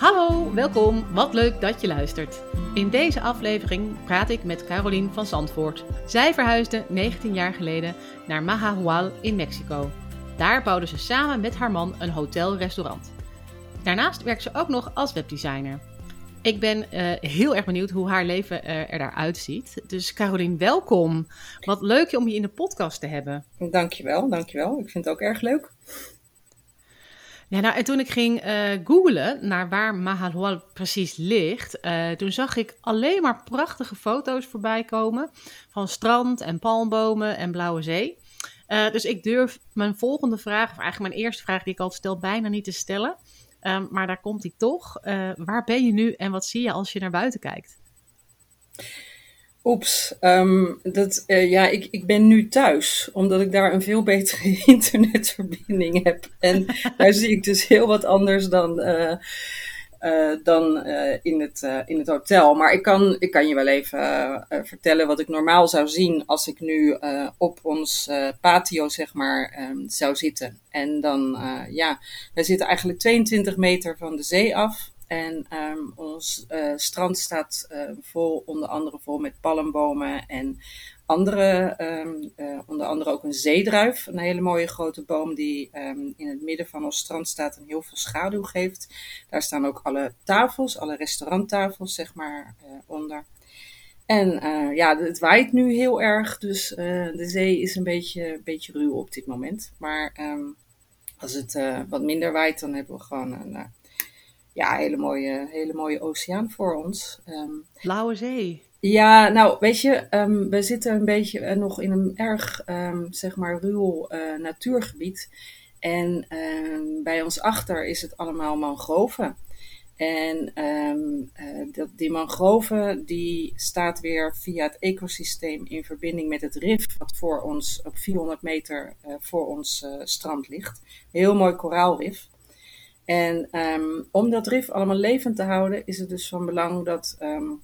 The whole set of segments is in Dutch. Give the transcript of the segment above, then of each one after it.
Hallo, welkom. Wat leuk dat je luistert. In deze aflevering praat ik met Carolien van Zandvoort. Zij verhuisde 19 jaar geleden naar Mahahual in Mexico. Daar bouwde ze samen met haar man een hotel-restaurant. Daarnaast werkt ze ook nog als webdesigner. Ik ben uh, heel erg benieuwd hoe haar leven uh, er daaruit ziet. Dus Carolien, welkom. Wat leuk om je in de podcast te hebben. Dankjewel, dankjewel. Ik vind het ook erg leuk. Ja, nou, en toen ik ging uh, googlen naar waar Mahahual precies ligt, uh, toen zag ik alleen maar prachtige foto's voorbij komen van strand en palmbomen en blauwe zee. Uh, dus ik durf mijn volgende vraag, of eigenlijk mijn eerste vraag die ik al stel, bijna niet te stellen. Um, maar daar komt hij toch. waar ben je nu en wat zie je als je naar buiten kijkt? Oeps, um, dat, uh, ja, ik, ik ben nu thuis, omdat ik daar een veel betere internetverbinding heb. En daar zie ik dus heel wat anders dan, uh, uh, dan in, het, in het hotel. Maar ik kan, ik kan je wel even vertellen wat ik normaal zou zien als ik nu op ons patio, zeg maar, um, zou zitten. En dan, ja, wij zitten eigenlijk 22 meter van de zee af. En um, ons uh, strand staat uh, vol, onder andere vol met palmbomen en andere, um, uh, onder andere ook een zeedruif. Een hele mooie grote boom die in het midden van ons strand staat en heel veel schaduw geeft. Daar staan ook alle tafels, alle restauranttafels, zeg maar, onder. En ja, het waait nu heel erg, dus de zee is een beetje, beetje ruw op dit moment. Maar als het wat minder waait, dan hebben we gewoon een ja, hele mooie, hele mooie oceaan voor ons. Um, Blauwe zee. Ja, nou weet je, um, we zitten een beetje uh, nog in een erg, um, zeg maar, ruw uh, natuurgebied. En bij ons achter is het allemaal mangroven. En uh, dat, die mangroven die staat weer via het ecosysteem in verbinding met het rif wat voor ons op 400 meter voor ons strand ligt. Heel mooi koraalrif. En um, om dat rif allemaal levend te houden, is het dus van belang dat, um,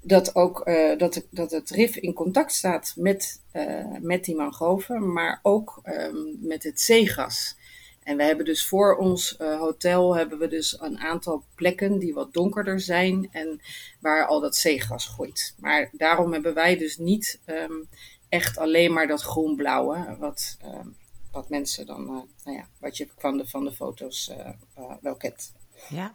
dat, ook, uh, dat, dat het rif in contact staat met, uh, met die mangroven, maar ook um, met het zeegas. En we hebben dus voor ons uh, hotel hebben we dus een aantal plekken die wat donkerder zijn en waar al dat zeegas groeit. Maar daarom hebben wij dus niet echt alleen maar dat groen-blauwe, wat wat mensen dan, uh, nou ja, wat je van de, van de foto's uh, uh, wel kent. Ja,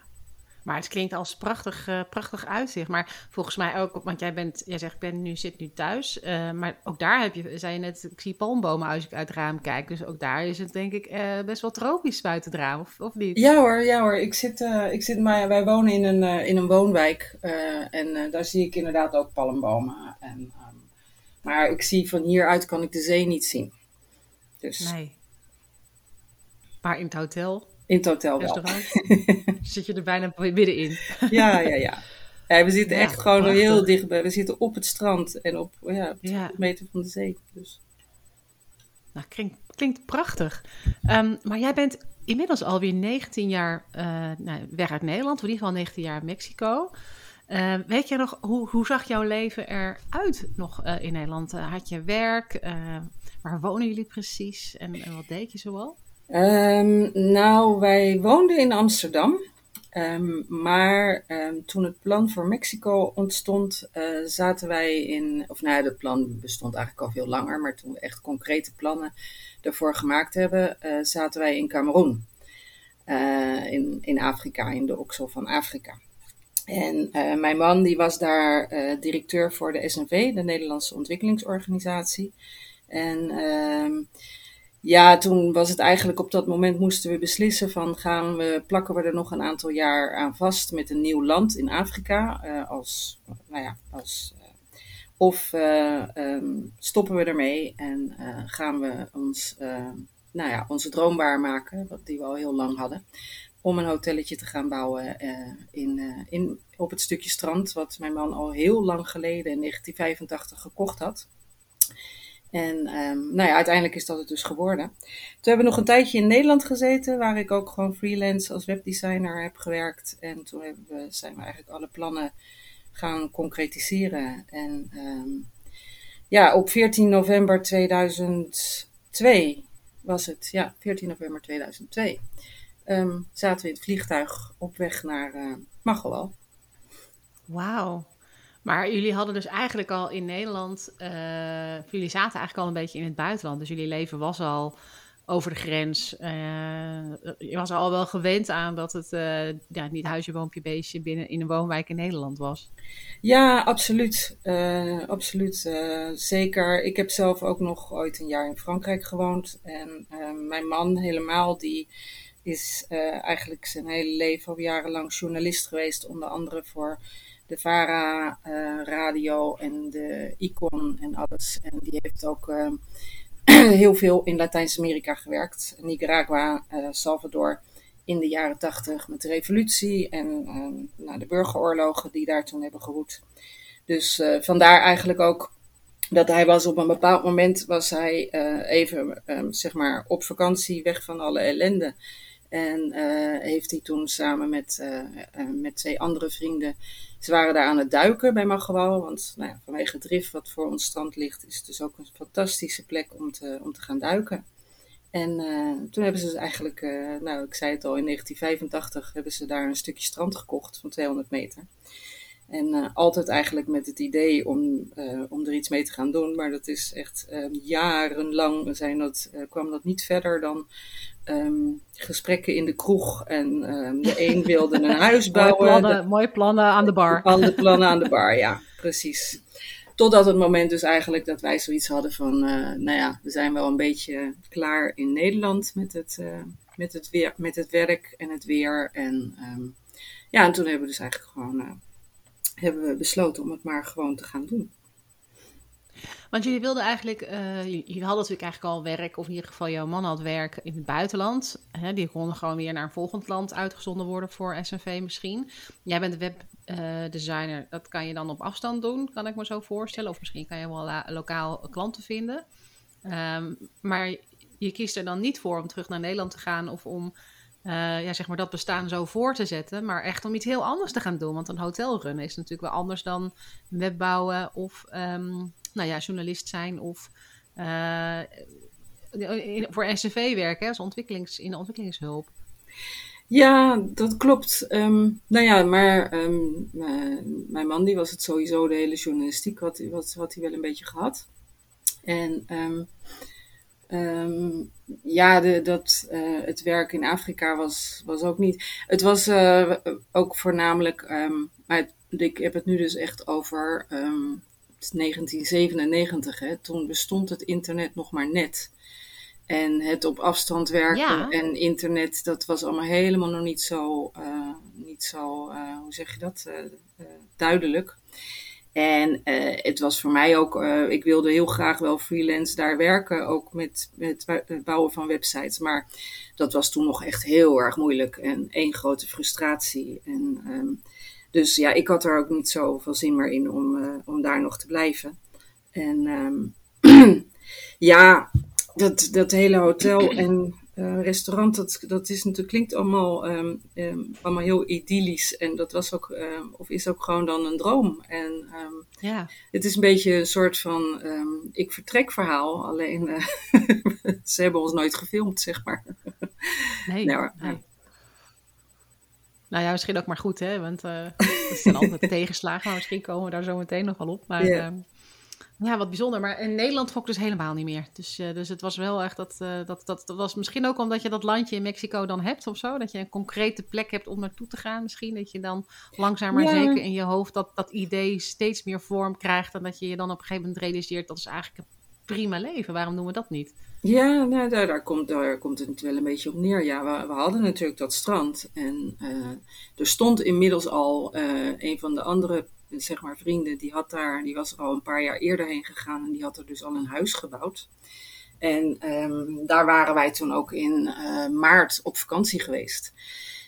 maar het klinkt als prachtig, prachtig uitzicht. Maar volgens mij ook, want jij, bent, jij zegt, ik ben nu, zit nu thuis. maar ook daar heb je, zei je net, ik zie palmbomen als ik uit het raam kijk. Dus ook daar is het denk ik best wel tropisch buiten het raam, of, of niet? Ja hoor, ja hoor. Ik zit, ik zit maar wij wonen in een, in een woonwijk. en daar zie ik inderdaad ook palmbomen. En, um, maar ik zie van hieruit kan ik de zee niet zien. Dus. Nee. Maar in het hotel? In het hotel wel. Zit je er bijna middenin? ja, ja, ja. ja we zitten ja, echt gewoon prachtig. heel dichtbij. We zitten op het strand en op, ja, ja. meter van de zee. Dus. Nou, klinkt, klinkt prachtig. Um, maar jij bent inmiddels alweer 19 jaar uh, nou, weg uit Nederland, of in ieder geval 19 jaar Mexico. Uh, weet je nog, hoe, hoe zag jouw leven eruit nog uh, in Nederland? had je werk? Waar wonen jullie precies en, wat deed je zoal? Um, nou, wij woonden in Amsterdam. Um, maar um, toen het plan voor Mexico ontstond, uh, zaten wij in. Of nou het plan bestond eigenlijk al veel langer. Maar toen we echt concrete plannen ervoor gemaakt hebben, uh, zaten wij in Cameroen. Uh, in, in Afrika, in de oksel van Afrika. En mijn man die was daar directeur voor de SNV, de Nederlandse Ontwikkelingsorganisatie. En ehm, ja, toen was het eigenlijk op dat moment moesten we beslissen van gaan we, plakken we er nog een aantal jaar aan vast met een nieuw land in Afrika uh, als, nou ja, als uh, of uh, um, stoppen we ermee en gaan we ons, nou ja, onze droom waarmaken, die we al heel lang hadden, om een hotelletje te gaan bouwen in, in, op het stukje strand wat mijn man al heel lang geleden in 1985 gekocht had. En um, nou ja, uiteindelijk is dat het dus geworden. Toen hebben we nog een tijdje in Nederland gezeten, waar ik ook gewoon freelance als webdesigner heb gewerkt. En toen we, zijn we eigenlijk alle plannen gaan concretiseren. En um, ja, op 14 november 2002 was het, ja, 14 november 2002, um, ehm, zaten we in het vliegtuig op weg naar uh, Wauw. Maar jullie hadden dus eigenlijk al in Nederland, uh, jullie zaten eigenlijk al een beetje in het buitenland. Dus jullie leven was al over de grens. Uh, je was al wel gewend aan dat het uh, ja, niet huisje, boompje, beestje binnen in een woonwijk in Nederland was. Ja, absoluut. absoluut. zeker. Ik heb zelf ook nog ooit een jaar in Frankrijk gewoond. En mijn man helemaal, die is eigenlijk zijn hele leven al jarenlang journalist geweest. Onder andere voor de VARA uh, radio en de Icon en alles. En die heeft ook uh, heel veel in Latijns-Amerika gewerkt. Nicaragua, uh, Salvador in de jaren tachtig met de revolutie en nou, de burgeroorlogen die daar toen hebben gewoed. Dus vandaar eigenlijk ook dat hij was op een bepaald moment was hij even um, zeg maar op vakantie weg van alle ellende. En heeft hij toen samen met, met twee andere vrienden ze waren daar aan het duiken bij Magawal, want nou ja, vanwege het wat voor ons strand ligt, is het dus ook een fantastische plek om te, om te gaan duiken. En toen hebben ze dus eigenlijk, nou ik zei het al, in 1985 hebben ze daar een stukje strand gekocht van 200 meter. En altijd eigenlijk met het idee om, om er iets mee te gaan doen. Maar dat is echt jarenlang zijn dat, kwam dat niet verder dan um, gesprekken in de kroeg. En um, de een wilde een huis bouwen. mooie, plannen, mooie plannen aan de bar. Alle plannen aan de bar, ja, precies. Totdat het moment dus eigenlijk dat wij zoiets hadden van, uh, nou ja, we zijn wel een beetje klaar in Nederland met het, uh, met het, weer, met het werk en het weer. En um, ja, en toen hebben we dus eigenlijk gewoon, uh, hebben we besloten om het maar gewoon te gaan doen. Want jullie wilden eigenlijk, uh, jullie hadden natuurlijk eigenlijk al werk, of in ieder geval jouw man had werk in het buitenland. Hè, die konden gewoon weer naar een volgend land uitgezonden worden voor SNV misschien. Jij bent webdesigner, uh, dat kan je dan op afstand doen, kan ik me zo voorstellen. Of misschien kan je wel lokaal klanten vinden. Um, maar je kiest er dan niet voor om terug naar Nederland te gaan of om uh, ja, zeg maar dat bestaan zo voor te zetten, maar echt om iets heel anders te gaan doen. Want een hotelrun is natuurlijk wel anders dan webbouwen of um, nou ja, journalist zijn of uh, voor SCV werken, als ontwikkelings, in ontwikkelingshulp. Ja, dat klopt. Um, nou ja, maar um, mijn man die was het sowieso, de hele journalistiek wat, had hij wel een beetje gehad. En um, um, ja, de, dat, uh, het werk in Afrika was, was ook niet. Het was uh, ook voornamelijk, um, maar ik heb het nu dus echt over um, 1997. Hè, toen bestond het internet nog maar net. En het op afstand werken en internet, dat was allemaal helemaal nog niet zo, uh, niet zo hoe zeg je dat, duidelijk. En het was voor mij ook, ik wilde heel graag wel freelance daar werken, ook met, met het bouwen van websites. Maar dat was toen nog echt heel erg moeilijk en één grote frustratie. En um, dus ja, ik had er ook niet zoveel zin meer in om, uh, om daar nog te blijven. En um, ja, dat, dat hele hotel en uh, restaurant, dat, dat is natuurlijk, klinkt allemaal, um, um, allemaal heel idyllisch. En dat was ook, of is ook gewoon dan een droom. En ja. het is een beetje een soort van ik vertrek verhaal. Alleen uh, ze hebben ons nooit gefilmd, zeg maar. Nee, nou, nee. Nou ja, misschien ook maar goed, hè? Want uh, dat zijn altijd tegenslagen. Maar misschien komen we daar zo meteen nog wel op. Maar, yeah. uh, Ja, wat bijzonder. Maar in Nederland trok dus helemaal niet meer. Dus, uh, dus het was wel echt dat, uh, dat, dat, dat was misschien ook omdat je dat landje in Mexico dan hebt of zo. Dat je een concrete plek hebt om naartoe te gaan misschien. Dat je dan langzaam maar ja. zeker in je hoofd dat, dat idee steeds meer vorm krijgt. En dat je je dan op een gegeven moment realiseert dat is eigenlijk een prima leven. Waarom doen we dat niet? Ja, nou, daar, daar, komt, daar komt het wel een beetje op neer. Ja, we, we hadden natuurlijk dat strand. En uh, er stond inmiddels al een van de andere zeg maar, vrienden, die, had daar, die was al een paar jaar eerder heen gegaan en die had er dus al een huis gebouwd. En um, daar waren wij toen ook in uh, maart op vakantie geweest.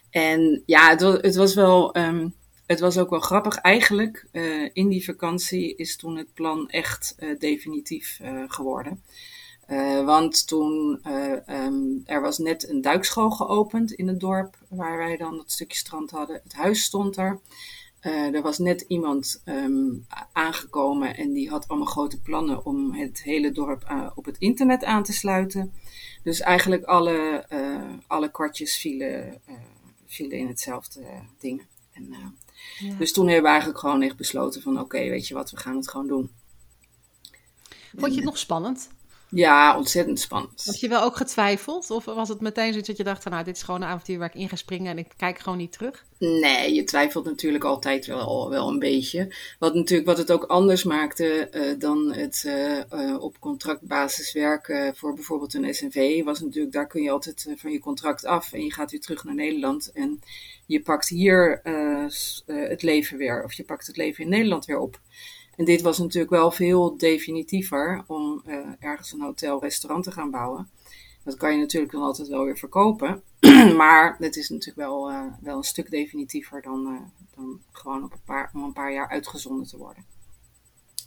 En ja, het was, het was wel. Um, het was ook wel grappig. Eigenlijk, uh, in die vakantie is toen het plan echt uh, definitief geworden. want toen um, er was net een duikschool geopend in het dorp waar wij dan dat stukje strand hadden. Het huis stond er. Uh, er was net iemand um, aangekomen en die had allemaal grote plannen om het hele dorp uh, op het internet aan te sluiten. Dus eigenlijk alle, uh, alle kwartjes vielen, vielen in hetzelfde ding. En, ja. Dus toen hebben we eigenlijk gewoon echt besloten van oké, okay, weet je wat, we gaan het gewoon doen. Vond je het nog spannend? Ja, ontzettend spannend. Had je wel ook getwijfeld? Of was het meteen zoiets dat je dacht, van, nou, dit is gewoon een avontuur waar ik in ga springen en ik kijk gewoon niet terug? Nee, je twijfelt natuurlijk altijd wel, wel een beetje. Wat, natuurlijk, wat het ook anders maakte uh, dan het uh, uh, op contractbasis werken voor bijvoorbeeld een SNV, was natuurlijk, daar kun je altijd van je contract af en je gaat weer terug naar Nederland en je pakt hier het leven weer, of je pakt het leven in Nederland weer op. En dit was natuurlijk wel veel definitiever om uh, ergens een hotel, restaurant te gaan bouwen. Dat kan je natuurlijk dan altijd wel weer verkopen. maar het is natuurlijk wel, uh, wel een stuk definitiever dan, uh, dan gewoon op een paar, om een paar jaar uitgezonden te worden.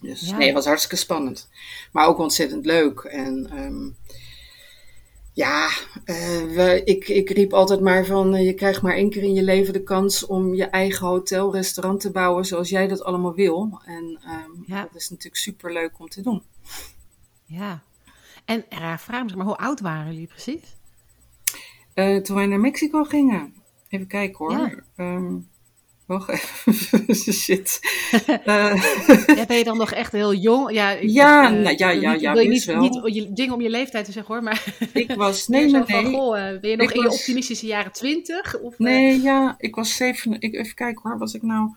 Dus ja. nee, het was hartstikke spannend. Maar ook ontzettend leuk. En um, ja, uh, we, ik, ik riep altijd maar van uh, je krijgt maar één keer in je leven de kans om je eigen hotel, restaurant te bouwen zoals jij dat allemaal wil. En um, ja. dat is natuurlijk super leuk om te doen. Ja, en uh, vraag me maar, hoe oud waren jullie precies? toen wij naar Mexico gingen. Even kijken hoor. Ja. Um, Wacht even. Shit. Uh. Ja, ben je dan nog echt heel jong? Ja, ik, ja, uh, nou, ja, ja, ja. Wil je niet, wel. niet je dingen om je leeftijd te zeggen hoor, maar. Ik was. Nee, nee, nee. Van, goh, uh, ben je nog ik in was, je optimistische jaren twintig? Nee, ja, ik was zeven. Ik, even kijken hoor, was ik nou.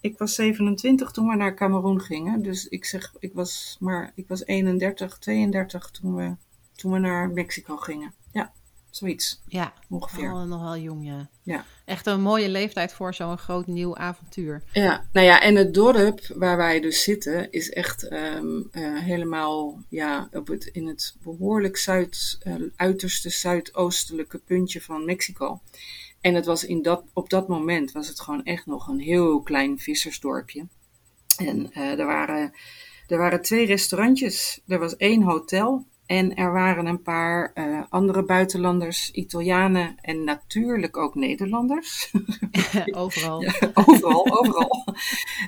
Ik was 27 toen we naar Cameroen gingen. Dus ik zeg, ik was maar, ik was 31, 32 toen we, toen we naar Mexico gingen. Zoiets. Ja, ongeveer. Nog wel jong, ja. ja. Echt een mooie leeftijd voor zo'n groot nieuw avontuur. Ja, nou ja, en het dorp waar wij dus zitten is echt um, uh, helemaal ja, op het, in het behoorlijk zuid, uh, uiterste zuidoostelijke puntje van Mexico. En het was in dat, op dat moment was het gewoon echt nog een heel klein vissersdorpje. En uh, er, waren, er waren twee restaurantjes. Er was één hotel en er waren een paar uh, andere buitenlanders, Italianen en natuurlijk ook Nederlanders. overal. Ja, overal, overal.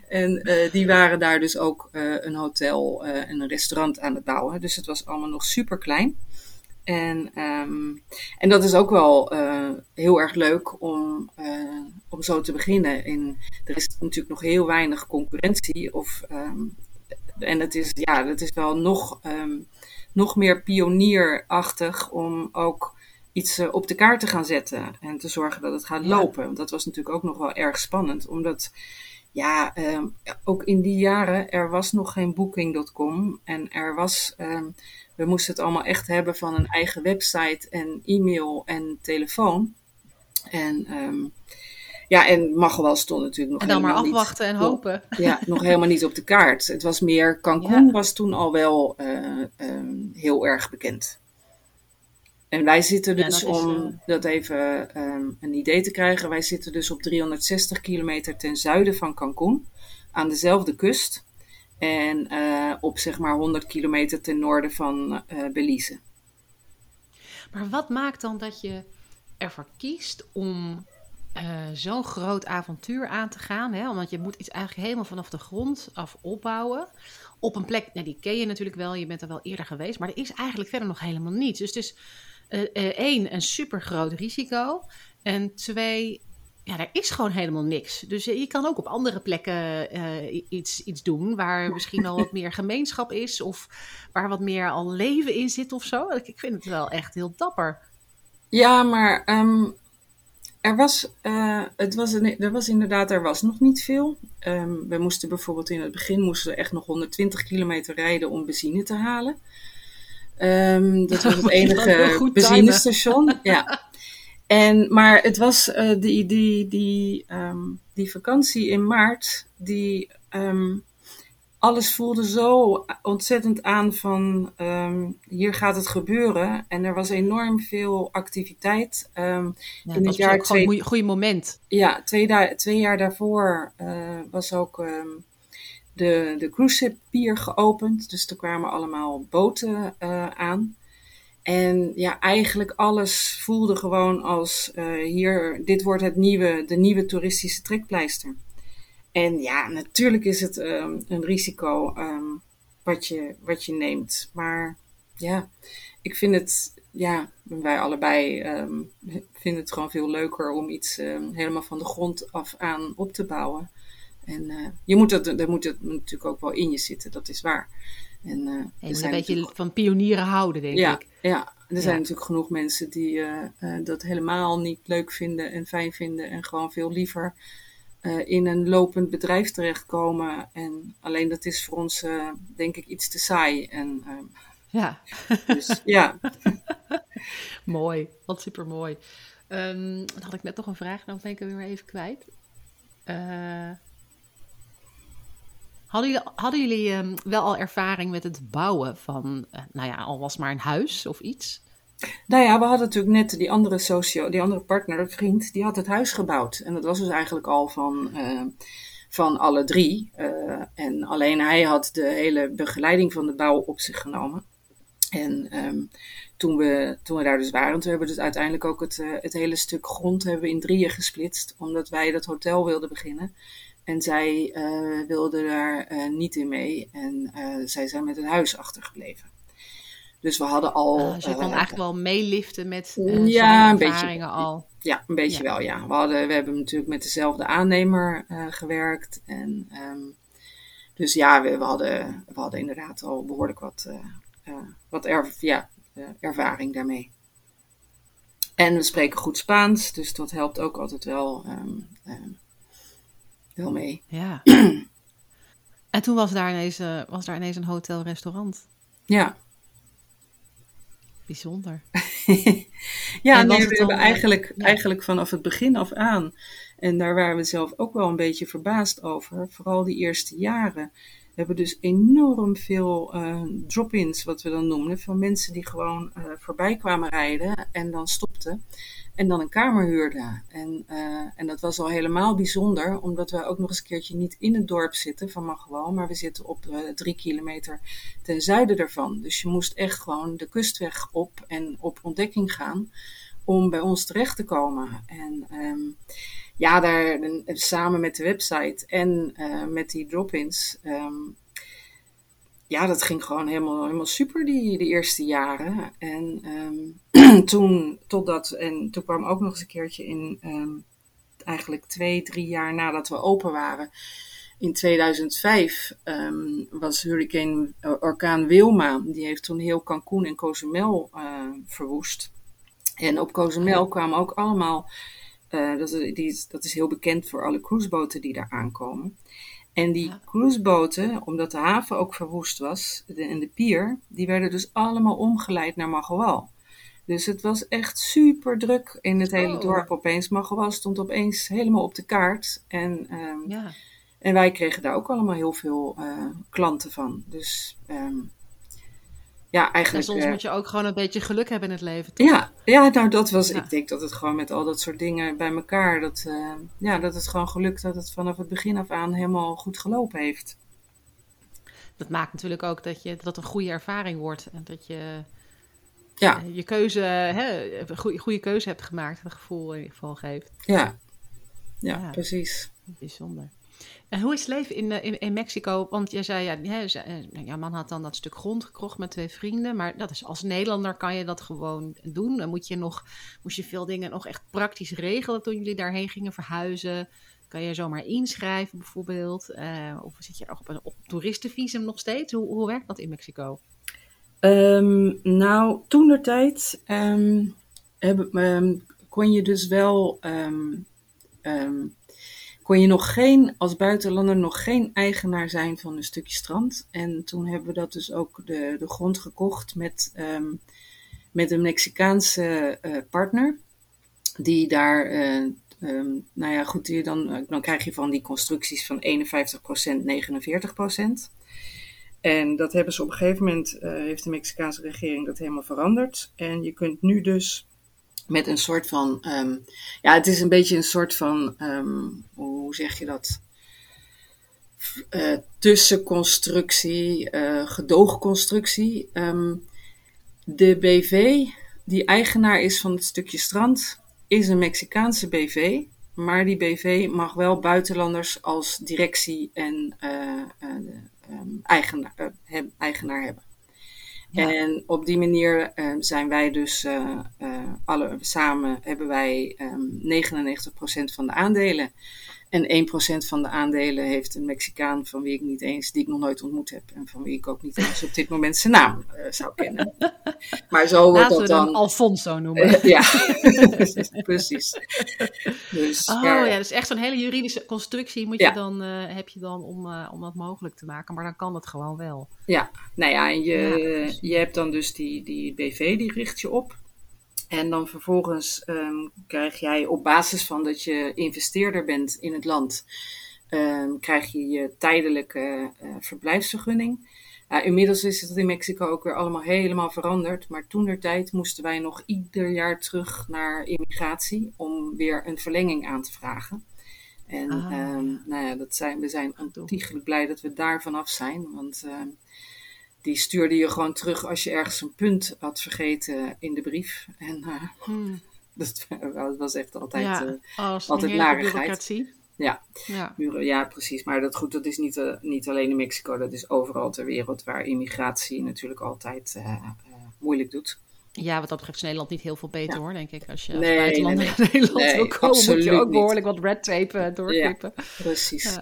en uh, die waren daar dus ook uh, een hotel en een restaurant aan het bouwen. Dus het was allemaal nog super klein. En, um, en dat is ook wel heel erg leuk om, om zo te beginnen. In, er is natuurlijk nog heel weinig concurrentie. Of, um, en het is, ja, het is wel nog. Um, nog meer pionierachtig om ook iets uh, op de kaart te gaan zetten en te zorgen dat het gaat lopen. Dat was natuurlijk ook nog wel erg spannend, omdat ja, um, ook in die jaren er was nog geen booking.com en er was, um, we moesten het allemaal echt hebben van een eigen website en e-mail en telefoon. En um, ja, en Magwal stond natuurlijk nog En dan maar afwachten niet, en hopen. Ja, nog helemaal niet op de kaart. Het was meer, Cancun ja. was toen al wel uh, um, heel erg bekend. En wij zitten dus, ja, dat om is, uh... dat even um, een idee te krijgen, wij zitten dus op 360 kilometer ten zuiden van Cancun, aan dezelfde kust. En uh, op zeg maar 100 kilometer ten noorden van Belize. Maar wat maakt dan dat je ervoor kiest om uh, zo'n groot avontuur aan te gaan. Hè? Want je moet iets eigenlijk helemaal vanaf de grond af opbouwen. Op een plek, nou, die ken je natuurlijk wel, je bent er wel eerder geweest. Maar er is eigenlijk verder nog helemaal niets. Dus het is uh, uh, één, een super groot risico. En twee, ja, er is gewoon helemaal niks. Dus je kan ook op andere plekken iets, iets doen waar misschien al wat meer gemeenschap is of waar wat meer al leven in zit of zo. Ik vind het wel echt heel dapper. Ja, maar ehm, er, was, uh, het was een, er was inderdaad er was nog niet veel. Um, we moesten bijvoorbeeld in het begin moesten we echt nog 120 kilometer rijden om benzine te halen. Um, dat was het enige benzinestation. Ja. En, maar het was uh, die, die, die, die vakantie in maart, die, alles voelde zo ontzettend aan van um, hier gaat het gebeuren. En er was enorm veel activiteit. Um, ja, in het jaar ook twee, een goede moment. Ja, twee, twee jaar daarvoor uh, was ook um, de, de cruise ship pier geopend. Dus er kwamen allemaal boten uh, aan. En ja, eigenlijk alles voelde gewoon als uh, hier, dit wordt het nieuwe, de nieuwe toeristische trekpleister. En ja, natuurlijk is het um, een risico um, wat, je, wat je neemt. Maar ja, ik vind het, ja, wij allebei um, vinden het gewoon veel leuker om iets helemaal van de grond af aan op te bouwen. En uh, je moet het, er moet het natuurlijk ook wel in je zitten, dat is waar. En, uh, je moet een beetje van pionieren houden, denk ja, ik. Ja, er zijn natuurlijk genoeg mensen die uh, dat helemaal niet leuk vinden en fijn vinden en gewoon veel liever uh, in een lopend bedrijf terechtkomen. En alleen dat is voor ons, uh, denk ik, iets te saai. En, uh, ja. Dus, ja. mooi, wat super mooi. Um, dan had ik net nog een vraag, dan ben ik hem weer even kwijt. hadden jullie, hadden jullie um, wel al ervaring met het bouwen van, nou ja, al was maar een huis of iets? Nou ja, we hadden natuurlijk net die andere socio, die andere partner, vriend, die had het huis gebouwd. En dat was dus eigenlijk al van, uh, van alle drie. Uh, en alleen hij had de hele begeleiding van de bouw op zich genomen. En um, toen, we, toen we daar dus waren, toen hebben we dus uiteindelijk ook het, uh, het hele stuk grond hebben in drieën gesplitst. Omdat wij dat hotel wilden beginnen. En zij wilde daar niet in mee. En zij zijn met het huis achtergebleven. Dus we hadden al. Uh, dus je kon uh, eigenlijk wel meeliften met uh, ja, een beetje, al. Ja, een beetje ja. wel, ja. We, hadden, we hebben natuurlijk met dezelfde aannemer gewerkt. En, um, dus ja, we, we, hadden, we hadden inderdaad al behoorlijk wat, wat erv ja, ervaring daarmee. En we spreken goed Spaans, dus dat helpt ook altijd wel, um, wel mee. Ja. en toen was daar ineens, was daar ineens een hotel-restaurant. Ja, Bijzonder. ja, nee, we hebben eigenlijk, ja. eigenlijk vanaf het begin af aan. En daar waren we zelf ook wel een beetje verbaasd over. Vooral die eerste jaren. We hebben dus enorm veel uh, drop-ins, wat we dan noemen. Van mensen die gewoon uh, voorbij kwamen rijden en dan stopten. En dan een kamer huurden. En, uh, en dat was al helemaal bijzonder, omdat we ook nog eens een keertje niet in het dorp zitten van Magwal, maar we zitten op drie kilometer ten zuiden ervan. Dus je moest echt gewoon de kustweg op en op ontdekking gaan om bij ons terecht te komen. En um, ja, daar samen met de website en uh, met die drop-ins um, ja, dat ging gewoon helemaal, helemaal super die, die eerste jaren. En um, toen, totdat, en toen kwam ook nog eens een keertje in, um, eigenlijk twee, drie jaar nadat we open waren. In 2005 um, was hurricane orkaan Wilma. Die heeft toen heel Cancun en Cozumel uh, verwoest. En op Cozumel kwamen ook allemaal, uh, dat, is, die, dat is heel bekend voor alle cruiseboten die daar aankomen. En die ja. cruiseboten, omdat de haven ook verwoest was de, en de pier, die werden dus allemaal omgeleid naar Magowal. Dus het was echt super druk in het hele oh. dorp opeens. Magowal stond opeens helemaal op de kaart. En, um, ja. en wij kregen daar ook allemaal heel veel uh, klanten van. Dus um, ja, eigenlijk. En soms uh, moet je ook gewoon een beetje geluk hebben in het leven. Toch? Ja, ja, nou dat was. Ja. Ik denk dat het gewoon met al dat soort dingen bij elkaar. Dat, uh, ja, dat het gewoon gelukt dat het vanaf het begin af aan helemaal goed gelopen heeft. Dat maakt natuurlijk ook dat, je, dat het een goede ervaring wordt. En dat je ja. Uh, je keuze, hè, goede, goede keuze hebt gemaakt. Het gevoel in ieder geval geeft. Ja, ja, ja. precies. Bijzonder. Hoe is het leven in, in, in Mexico? Want je zei, ja, jouw man had dan dat stuk grond gekocht met twee vrienden. Maar dat is, als Nederlander kan je dat gewoon doen. Dan moet je nog, moest je veel dingen nog echt praktisch regelen toen jullie daarheen gingen verhuizen. Kan je zomaar inschrijven bijvoorbeeld? Uh, of zit je op een op toeristenvisum nog steeds? Hoe, hoe werkt dat in Mexico? Um, nou, toen de tijd um, um, kon je dus wel kon je nog geen, als buitenlander nog geen eigenaar zijn van een stukje strand. En toen hebben we dat dus ook de, de grond gekocht met, met een Mexicaanse uh, partner. Die daar uh, Um, nou ja, goed, dan, dan krijg je van die constructies van 51%, 49%. En dat hebben ze op een gegeven moment, heeft de Mexicaanse regering dat helemaal veranderd. En je kunt nu dus met een soort van, um, ja, het is een beetje een soort van, um, hoe zeg je dat? Uh, tussenconstructie, uh, gedoogconstructie. de BV, die eigenaar is van het stukje strand, is een Mexicaanse BV, maar die BV mag wel buitenlanders als directie en uh, eigenaar, eigenaar, hebben. En op die manier zijn wij dus alle samen hebben wij 99% van de aandelen. En 1% van de aandelen heeft een Mexicaan van wie ik niet eens, die ik nog nooit ontmoet heb. En van wie ik ook niet eens op dit moment zijn naam uh, zou kennen. Maar zo wordt Laten dat we dan. Alfonso noemen. ja, precies. Dus, oh ja, ja dus echt zo'n hele juridische constructie moet je ja. dan, uh, heb je dan om, uh, om dat mogelijk te maken. Maar dan kan dat gewoon wel. Ja, nou ja, en je, ja, je hebt dan dus die, die BV, die richt je op. En dan vervolgens um, krijg jij op basis van dat je investeerder bent in het land, um, krijg je je tijdelijke uh, verblijfsvergunning. Uh, inmiddels is het in Mexico ook weer allemaal helemaal veranderd. Maar toen der tijd moesten wij nog ieder jaar terug naar immigratie om weer een verlenging aan te vragen. En ah. um, nou ja, dat zijn, we zijn ontiegelijk blij dat we daar vanaf zijn. Want die stuurde je gewoon terug als je ergens een punt had vergeten in de brief. En uh, hmm. dat, was echt altijd, ja, uh, altijd narigheid. Ja. Ja. ja, precies. Maar dat, goed, dat is niet, uh, niet alleen in Mexico, dat is overal ter wereld waar immigratie natuurlijk altijd moeilijk doet. Ja, wat dat betreft is Nederland niet heel veel beter ja. hoor, denk ik. Als je als nee, buitenland nee, nee. naar Nederland nee, wil komen, moet je ook behoorlijk wat red tape doorknippen. Ja, precies.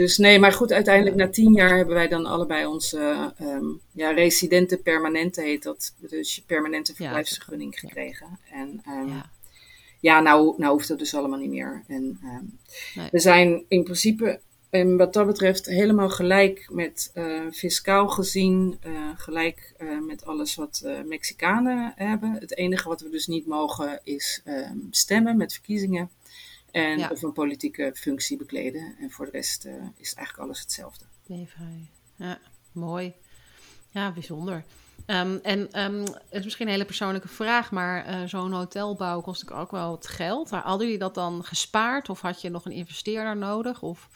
Dus nee, maar goed, uiteindelijk na tien jaar hebben wij dan allebei onze um, ja, residente permanente heet dat. Dus je permanente verblijfsvergunning gekregen. En um, ja. ja, nou, nou hoeft dat dus allemaal niet meer. En um, nee. we zijn in principe en wat dat betreft helemaal gelijk met uh, fiscaal gezien, uh, gelijk uh, met alles wat Mexicanen hebben. Het enige wat we dus niet mogen is stemmen met verkiezingen. En ja. of een politieke functie bekleden. En voor de rest uh, is eigenlijk alles hetzelfde. Nee, vrij. Ja, mooi. Ja, bijzonder. Um, en um, het is misschien een hele persoonlijke vraag, maar uh, zo'n hotelbouw kost ook wel wat geld. Hadden jullie dat dan gespaard of had je nog een investeerder nodig? Of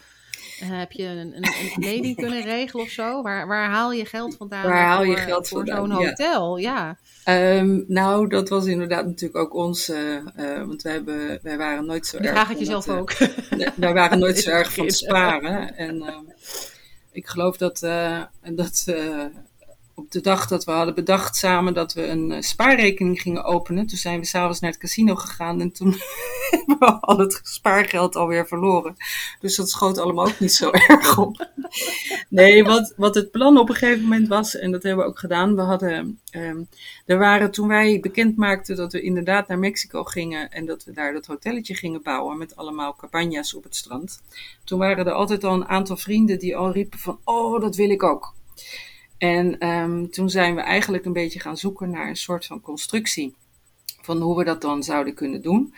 heb je een, een, een lening kunnen regelen of zo? Waar, waar haal je geld vandaan? Waar haal je voor, geld voor vandaan? zo'n hotel? Ja. ja. Um, nou, dat was inderdaad natuurlijk ook ons, uh, uh, want wij, hebben, wij waren nooit zo Die erg. vraag ik jezelf ook. wij waren nooit zo erg van het sparen. En ik geloof dat, dat op de dag dat we hadden bedacht samen dat we een uh, spaarrekening gingen openen. Toen zijn we s'avonds naar het casino gegaan en toen hebben we al het spaargeld alweer verloren. Dus dat schoot allemaal ook niet zo erg op. Nee, wat, wat het plan op een gegeven moment was, en dat hebben we ook gedaan. We hadden, um, er waren toen wij bekend maakten dat we inderdaad naar Mexico gingen en dat we daar dat hotelletje gingen bouwen met allemaal cabañas op het strand. Toen waren er altijd al een aantal vrienden die al riepen van, oh, dat wil ik ook. En um, toen zijn we eigenlijk een beetje gaan zoeken naar een soort van constructie van hoe we dat dan zouden kunnen doen.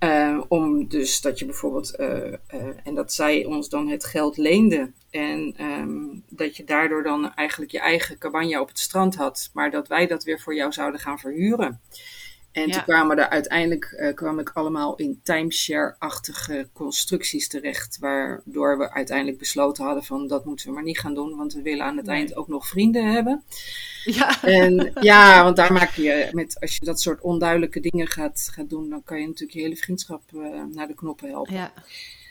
Uh, om dus dat je bijvoorbeeld, uh, uh, en dat zij ons dan het geld leende. En um, dat je daardoor dan eigenlijk je eigen cabanja op het strand had. Maar dat wij dat weer voor jou zouden gaan verhuren. En ja. toen kwamen er uiteindelijk uh, kwam ik allemaal in timeshare-achtige constructies terecht. Waardoor we uiteindelijk besloten hadden van dat moeten we maar niet gaan doen. Want we willen aan het nee. eind ook nog vrienden hebben. Ja. En ja, want daar maak je met, als je dat soort onduidelijke dingen gaat, gaat doen, dan kan je natuurlijk je hele vriendschap uh, naar de knoppen helpen. Ja.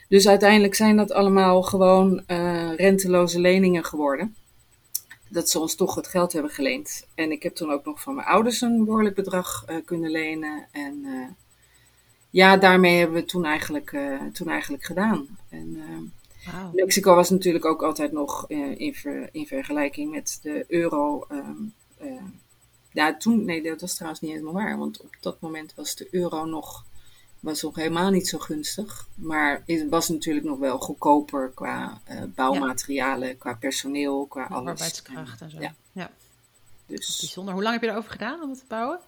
Dus uiteindelijk zijn dat allemaal gewoon uh, renteloze leningen geworden. Dat ze ons toch het geld hebben geleend. En ik heb toen ook nog van mijn ouders een behoorlijk bedrag uh, kunnen lenen. En uh, ja, daarmee hebben we het toen eigenlijk, toen eigenlijk gedaan. En, wow. Mexico was natuurlijk ook altijd nog in, ver, in, vergelijking met de euro. Um, ja, toen, nee, dat was trouwens niet helemaal waar. Want op dat moment was de euro nog was nog helemaal niet zo gunstig. Maar het was natuurlijk nog wel goedkoper qua uh, bouwmaterialen, qua personeel, qua alles. Arbeidskracht en zo. Ja. ja. Dus. Bijzonder. Hoe lang heb je erover gedaan om het te bouwen?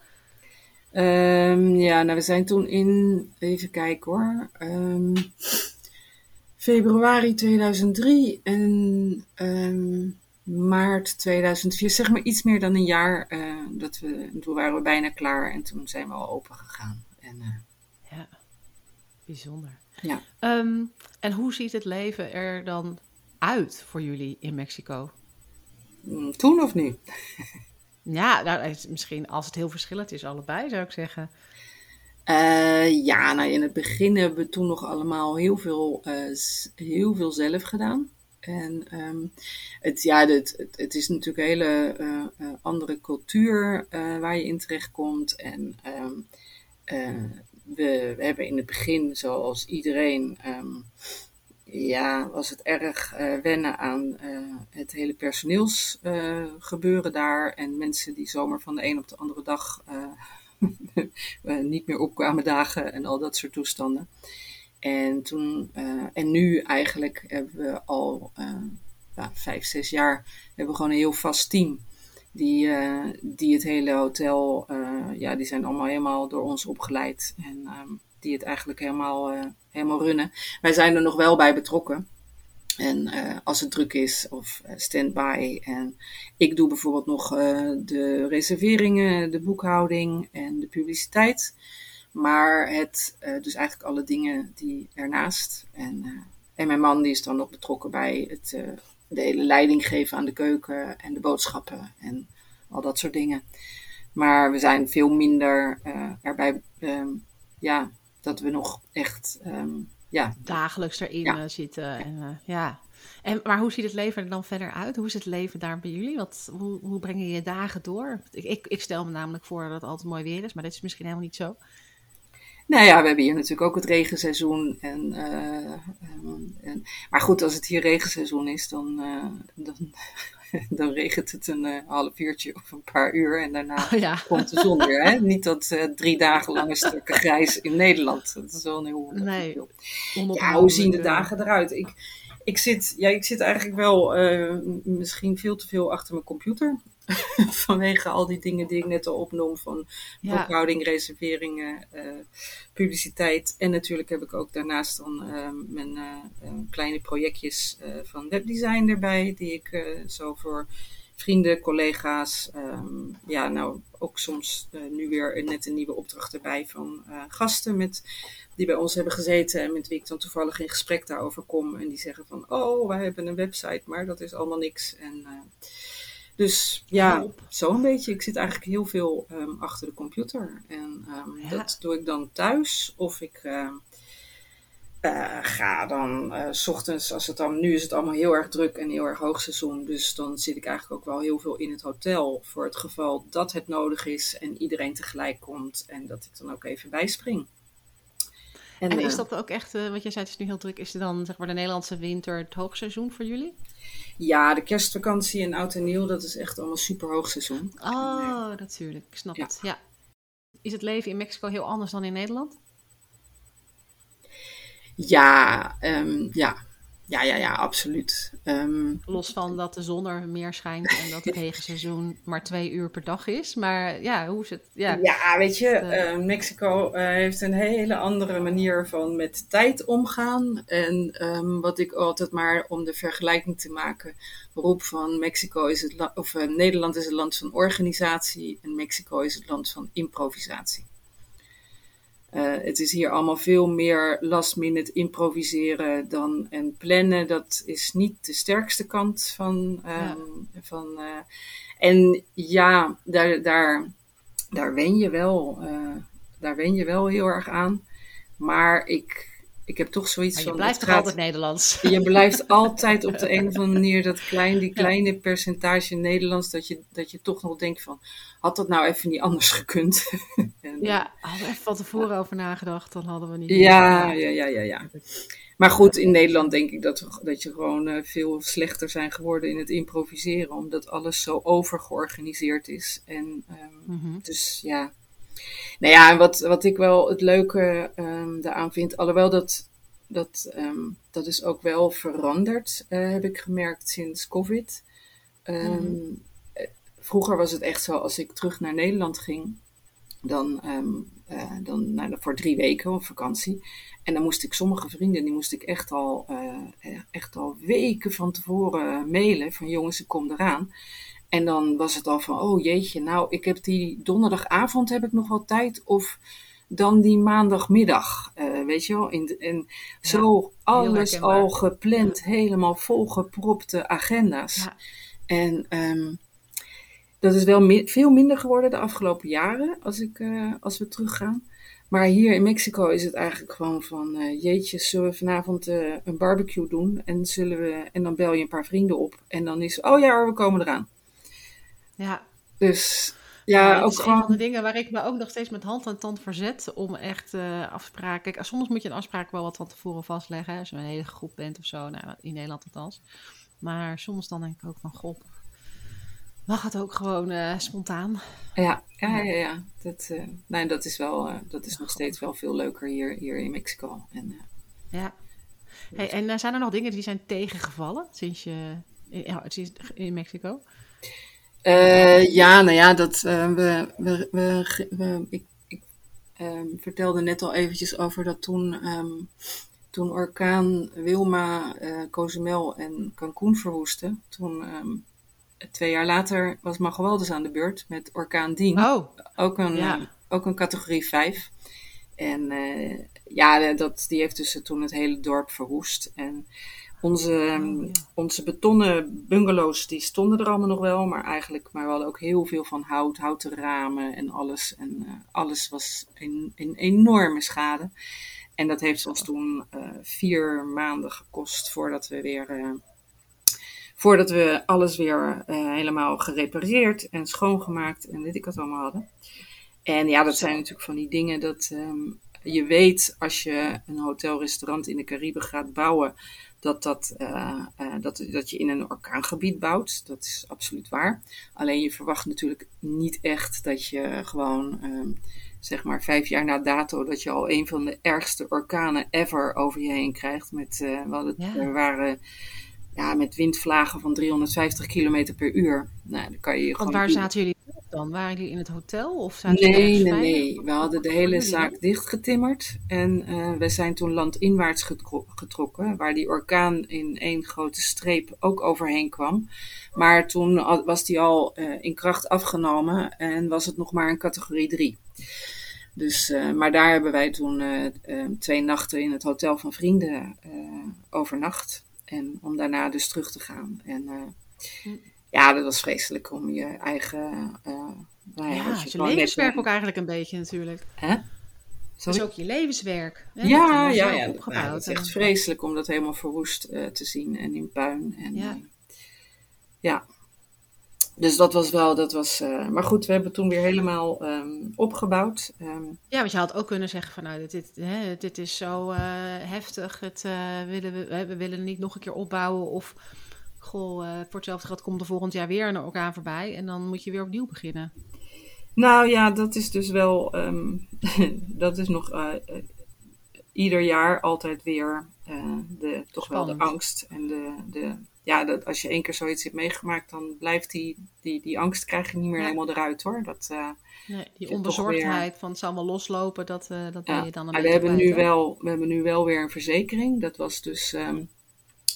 Um, ja, nou we zijn toen in, even kijken hoor, um, februari 2003 en um, maart 2004, zeg maar iets meer dan een jaar. Uh, dat we, toen waren we bijna klaar en toen zijn we al open gegaan. En, uh, Bijzonder. Ja. Um, en hoe ziet het leven er dan uit voor jullie in Mexico? Mm, toen of nu? ja, nou, misschien als het heel verschillend is, allebei zou ik zeggen. Uh, ja, nou in het begin hebben we toen nog allemaal heel veel, uh, heel veel zelf gedaan. En um, het, ja, het, het, is natuurlijk een hele uh, andere cultuur waar je in terecht komt. En um, we, hebben in het begin, zoals iedereen, um, ja, was het erg uh, wennen aan uh, het hele personeelsgebeuren uh, daar. En mensen die zomaar van de een op de andere dag eh, niet meer opkwamen dagen en al dat soort toestanden. En, toen, en nu eigenlijk hebben we al ja, vijf, zes jaar hebben we gewoon een heel vast team die, uh, die het hele hotel, uh, ja, die zijn allemaal helemaal door ons opgeleid. En um, die het eigenlijk helemaal, uh, helemaal runnen. Wij zijn er nog wel bij betrokken. En als het druk is of stand-by. En ik doe bijvoorbeeld nog de reserveringen, de boekhouding en de publiciteit. Maar het, dus eigenlijk alle dingen die ernaast. En, en mijn man die is dan nog betrokken bij het de hele leiding geven aan de keuken en de boodschappen en al dat soort dingen. Maar we zijn veel minder uh, erbij, um, ja, dat we nog echt, um, ja. Dagelijks erin ja. Eh, zitten. En, uh, ja. En, maar hoe ziet het leven er dan verder uit? Hoe is het leven daar bij jullie? Wat, hoe, hoe breng je je dagen door? Ik, ik, ik stel me namelijk voor dat het altijd mooi weer is, maar dat is misschien helemaal niet zo. Nou ja, we hebben hier natuurlijk ook het regenseizoen. En, uh, en, maar goed, als het hier regenseizoen is, dan, uh, dan, dan regent het een uh, half uurtje of een paar uur. En daarna oh, ja. komt de zon weer. Hè? Niet dat drie dagen lange stukken grijs in Nederland. Dat is wel een heel nee, Ja, hoe zien de dagen eruit? Ik, ik, zit, ja, ik zit eigenlijk wel misschien veel te veel achter mijn computer. Vanwege al die dingen die ik net al opnoem: van ja. boekhouding, reserveringen, uh, publiciteit. En natuurlijk heb ik ook daarnaast dan uh, mijn uh, kleine projectjes van webdesign erbij, die ik zo voor vrienden, collega's, um, ja, nou ook soms nu weer net een nieuwe opdracht erbij van gasten met die bij ons hebben gezeten en met wie ik dan toevallig in gesprek daarover kom. En die zeggen van, oh, wij hebben een website, maar dat is allemaal niks. En uh, dus ja, zo een beetje. Ik zit eigenlijk heel veel um, achter de computer. En um, ja. dat doe ik dan thuis. Of ik uh, uh, ga dan uh, s ochtends, als het dan, nu is het allemaal heel erg druk en heel erg hoogseizoen. Dus dan zit ik eigenlijk ook wel heel veel in het hotel. Voor het geval dat het nodig is en iedereen tegelijk komt. En dat ik dan ook even bijspring. En, en is dat ook echt, wat jij zei, het is nu heel druk. Is het dan zeg maar de Nederlandse winter het hoogseizoen voor jullie? Ja, de kerstvakantie en oud en nieuw, dat is echt allemaal super hoog seizoen. Oh, natuurlijk. Ik snap ja. het. Ja. Is het leven in Mexico heel anders dan in Nederland? Ja, um, ja. Ja, ja, ja, absoluut. Um, Los van dat de zon er meer schijnt en dat het regenseizoen maar twee uur per dag is. Maar ja, hoe is het? Ja, ja weet je, uh, Mexico uh, heeft een hele andere manier van met tijd omgaan. En um, wat ik altijd maar om de vergelijking te maken roep van Mexico is het of uh, Nederland is het land van organisatie en Mexico is het land van improvisatie. Uh, het is hier allemaal veel meer last minute improviseren dan en plannen. Dat is niet de sterkste kant van. Um, ja. van uh, en ja, daar, daar, daar wen je wel. Uh, daar wen je wel heel erg aan. Maar ik, ik heb toch zoiets Maar van. je blijft toch altijd Nederlands? je blijft altijd op de een of andere manier dat klein, die kleine percentage Nederlands, dat je, dat je toch nog denkt van, had dat nou even niet anders gekund? En, Ja, hadden we even van tevoren over nagedacht, dan hadden we niet. ja, ja, ja, ja, ja. Maar goed, in Nederland denk ik dat, we, dat je gewoon eh, veel slechter zijn geworden in het improviseren, omdat alles zo overgeorganiseerd is. En ehm, Mhm. dus ja. Nou ja, en wat, wat ik wel het leuke ehm daaraan vind, alhoewel dat, dat, ehm, dat is ook wel veranderd, eh, heb ik gemerkt sinds COVID. Ehm, Mhm. eh, Vroeger was het echt zo, als ik terug naar Nederland ging, dan, eh, dan nou, voor drie weken op vakantie. En dan moest ik sommige vrienden, die moest ik echt al, echt al weken van tevoren mailen van jongens, ik kom eraan. En dan was het al van, oh jeetje, nou, ik heb die donderdagavond heb ik nog wel tijd. Of dan die maandagmiddag, eh, weet je wel. In en zo alles al gepland, helemaal volgepropte agenda's. Ja. En ehm, dat is wel mi- veel minder geworden de afgelopen jaren, als, ik, eh, als we teruggaan. Maar hier in Mexico is het eigenlijk gewoon van, eh, jeetje, zullen we vanavond een barbecue doen? En, zullen we, en dan bel je een paar vrienden op. En dan is, oh ja, we komen eraan. Ja, Dus ja, ook is een van de gewoon. dingen waar ik me ook nog steeds met hand en tand verzet om echt eh, afspraken. Kijk, soms moet je een afspraak wel wat van tevoren vastleggen. hè, Als je een hele groep bent of zo, nou, in Nederland althans. Maar soms dan denk ik ook van, god, mag het ook gewoon eh, spontaan? Ja, ja, ja, ja. Dat, eh, nee, dat is wel, dat is nog steeds wel veel leuker hier, hier in Mexico. En, Ja. Hey, en zijn er nog dingen die zijn tegengevallen sinds je in, in Mexico? Eh, ja, nou ja, dat, eh, we, we, we, we- ik, ik ehm, vertelde net al eventjes over dat toen, ehm, toen orkaan Wilma, eh Cozumel en Cancun verwoestte. Toen, ehm, twee jaar later, was Magalwal dus aan de beurt met orkaan Dien. Oh, Ook een, Ja. ook een categorie 5. En ja, dat, die heeft dus toen het hele dorp verwoest. En onze, ehm, Oh, ja. onze betonnen bungalows, die stonden er allemaal nog wel. Maar eigenlijk, maar we hadden ook heel veel van hout, houten ramen en alles. En eh, alles was in, in enorme schade. En dat heeft ons toen eh, vier maanden gekost voordat we weer... eh, Voordat we alles weer helemaal gerepareerd en schoongemaakt en weet ik wat allemaal hadden. En ja, dat zijn natuurlijk van die dingen dat ehm, je weet als je een hotelrestaurant in de Cariben gaat bouwen, dat, dat, eh, eh, dat, dat je in een orkaangebied bouwt. Dat is absoluut waar. Alleen je verwacht natuurlijk niet echt dat je gewoon, ehm, zeg maar vijf jaar na dato, dat je al een van de ergste orkanen ever over je heen krijgt. Met, we, hadden, Ja. we waren ja, met windvlagen van 350 km per uur. Nou, dan kan je want gewoon waar zaten jullie dan? Waren jullie in het hotel? Of jullie Nee, nee, nee. We hadden de hele zaak dichtgetimmerd. En eh, we zijn toen landinwaarts getro- getrokken, waar die orkaan in één grote streep ook overheen kwam. Maar toen was die al eh, in kracht afgenomen en was het nog maar een categorie 3. Dus, eh, maar daar hebben wij toen twee nachten in het hotel van vrienden overnacht. En om daarna dus terug te gaan. En Hm. Ja, dat was vreselijk om je eigen. eh nou ja, je levenswerk ook eigenlijk een beetje natuurlijk. Hè? Sorry? is ook je levenswerk. hè? Ja, ja, ja. opgebouwd. Het is echt vreselijk om dat helemaal verwoest eh, te zien en in puin. En, Ja. ja. ja. Dus dat was wel, dat was. eh, maar goed, we hebben toen weer helemaal ehm, opgebouwd. Ehm, Ja, want je had ook kunnen zeggen van nou, dit, dit, hè, dit is zo eh, heftig. Het, eh, willen we, we willen het niet nog een keer opbouwen. Of goh, eh, voor hetzelfde geld komt er volgend jaar weer een orkaan voorbij. En dan moet je weer opnieuw beginnen. nou ja, dat is dus wel. ehm, dat is nog eh, eh, ieder jaar altijd weer de, toch wel de angst en de. de ja, dat als je één keer zoiets hebt meegemaakt, dan blijft die, die, die angst krijg je niet meer Ja. helemaal eruit hoor. Dat, Nee, die onbezorgdheid van het zal allemaal loslopen, dat, dat ben Ja, je dan een we beetje hebben, nu wel, we hebben nu wel weer een verzekering. Dat was dus ehm,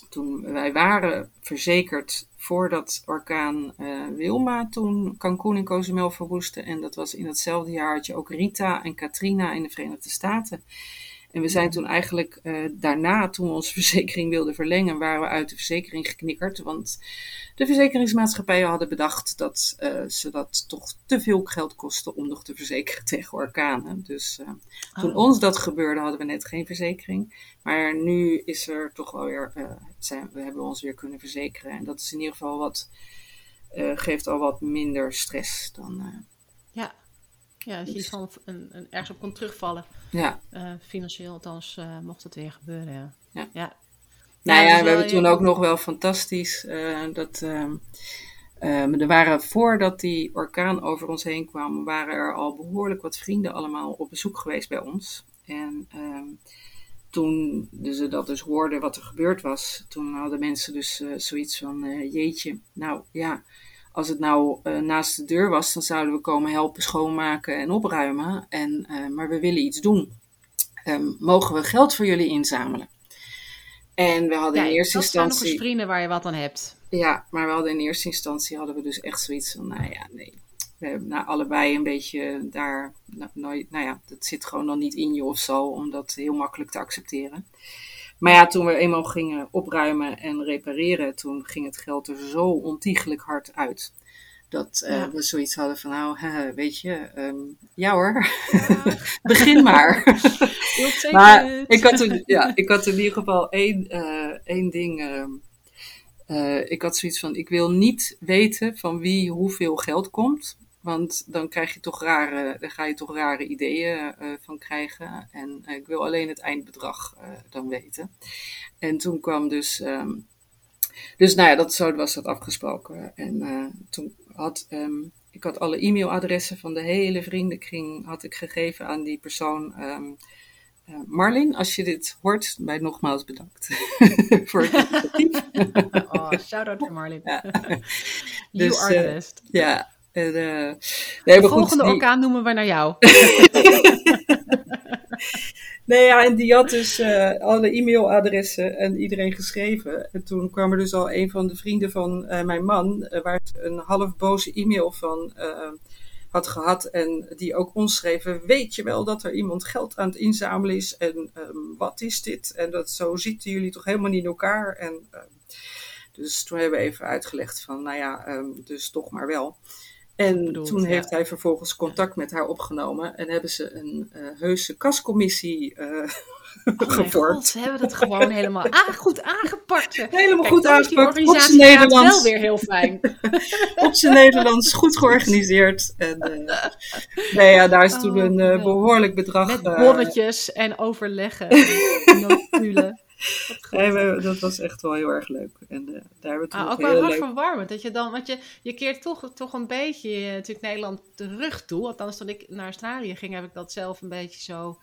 toen wij waren verzekerd voordat orkaan eh, Wilma toen Cancun en Cozumel verwoestte. En dat was in hetzelfde jaar had je ook Rita en Katrina in de Verenigde Staten. En we zijn toen eigenlijk uh, daarna, toen we onze verzekering wilden verlengen, waren we uit de verzekering geknikkerd. Want de verzekeringsmaatschappijen hadden bedacht dat uh, ze dat toch te veel geld kostte om nog te verzekeren tegen orkanen. Dus uh, toen oh. ons dat gebeurde, hadden we net geen verzekering. Maar nu is er toch wel weer, zijn, we hebben ons weer kunnen verzekeren. En dat is in ieder geval wat, geeft al wat minder stress dan. Ja. Als je iets van een, een, ergens op kon terugvallen. Ja. Uh, financieel althans, uh, mocht het weer gebeuren. Ja. ja. ja. Nou ja, we hebben toen ook nog wel fantastisch uh, dat. Ehm, er waren voordat die orkaan over ons heen kwam, waren er al behoorlijk wat vrienden allemaal op bezoek geweest bij ons. En ehm, toen ze dat dus hoorden wat er gebeurd was, toen hadden mensen dus zoiets van: jeetje, nou ja als het nou uh, naast de deur was, dan zouden we komen helpen schoonmaken en opruimen. En, uh, maar we willen iets doen. Um, mogen we geld voor jullie inzamelen? En we hadden in eerste instantie. Nog eens vrienden waar je wat aan hebt. Ja, maar we hadden in eerste instantie hadden we dus echt zoiets van, nou ja, nee. We hebben nou, allebei een beetje daar, nou, nou ja, dat zit gewoon dan niet in je of zo, om dat heel makkelijk te accepteren. Maar ja, toen we eenmaal gingen opruimen en repareren, toen ging het geld er zo ontiegelijk hard uit. Dat uh, we zoiets hadden van, nou, weet je, um, ja hoor, begin maar. maar ik had, ja, ik had in ieder geval één, uh, één ding. Uh, ik had zoiets van, ik wil niet weten van wie hoeveel geld komt. Want dan krijg je toch rare, dan ga je toch rare ideeën uh, van krijgen. En uh, ik wil alleen het eindbedrag uh, dan weten. En toen kwam dus. Um, dus nou ja, dat, zo was dat afgesproken. En toen had um, ik had alle e-mailadressen van de hele vriendenkring had ik gegeven aan die persoon. Um, Marlin, als je dit hoort, bij nogmaals bedankt voor het initiatief. oh, shout-out to Marlin. Ja. you dus, are the best. Ja, en, uh, nee, de volgende goed, orkaan noemen we naar jou. nee, ja, en die had dus uh, alle e-mailadressen en iedereen geschreven. En toen kwam er dus al een van de vrienden van uh, mijn man, waar een half boze e-mail van had gehad. En die ook ons schreven: Weet je wel dat er iemand geld aan het inzamelen is? En um, wat is dit? En dat zo zitten jullie toch helemaal niet in elkaar? En. dus toen hebben we even uitgelegd van, nou ja, um, dus toch maar wel. En bedoeld, toen ja. heeft hij vervolgens contact met haar opgenomen en hebben ze een uh, heuse kascommissie uh, oh gevormd. ze hebben het gewoon helemaal goed aangepakt. Helemaal Kijk, goed aangepakt. Op zijn Nederlands. wel weer heel fijn. op zijn Nederlands, goed georganiseerd. En, uh, nee, ja, daar is oh, toen een behoorlijk bedrag. Met bonnetjes en overleggen. en notulen. Nee, dat was echt wel heel erg leuk. En uh, daar hebben we toen ah, ook wel hartverwarmend. Dat je dan, want je, je keert toch, toch een beetje uh, natuurlijk Nederland terug toe. Althans, toen ik naar Australië ging, heb ik dat zelf een beetje zo,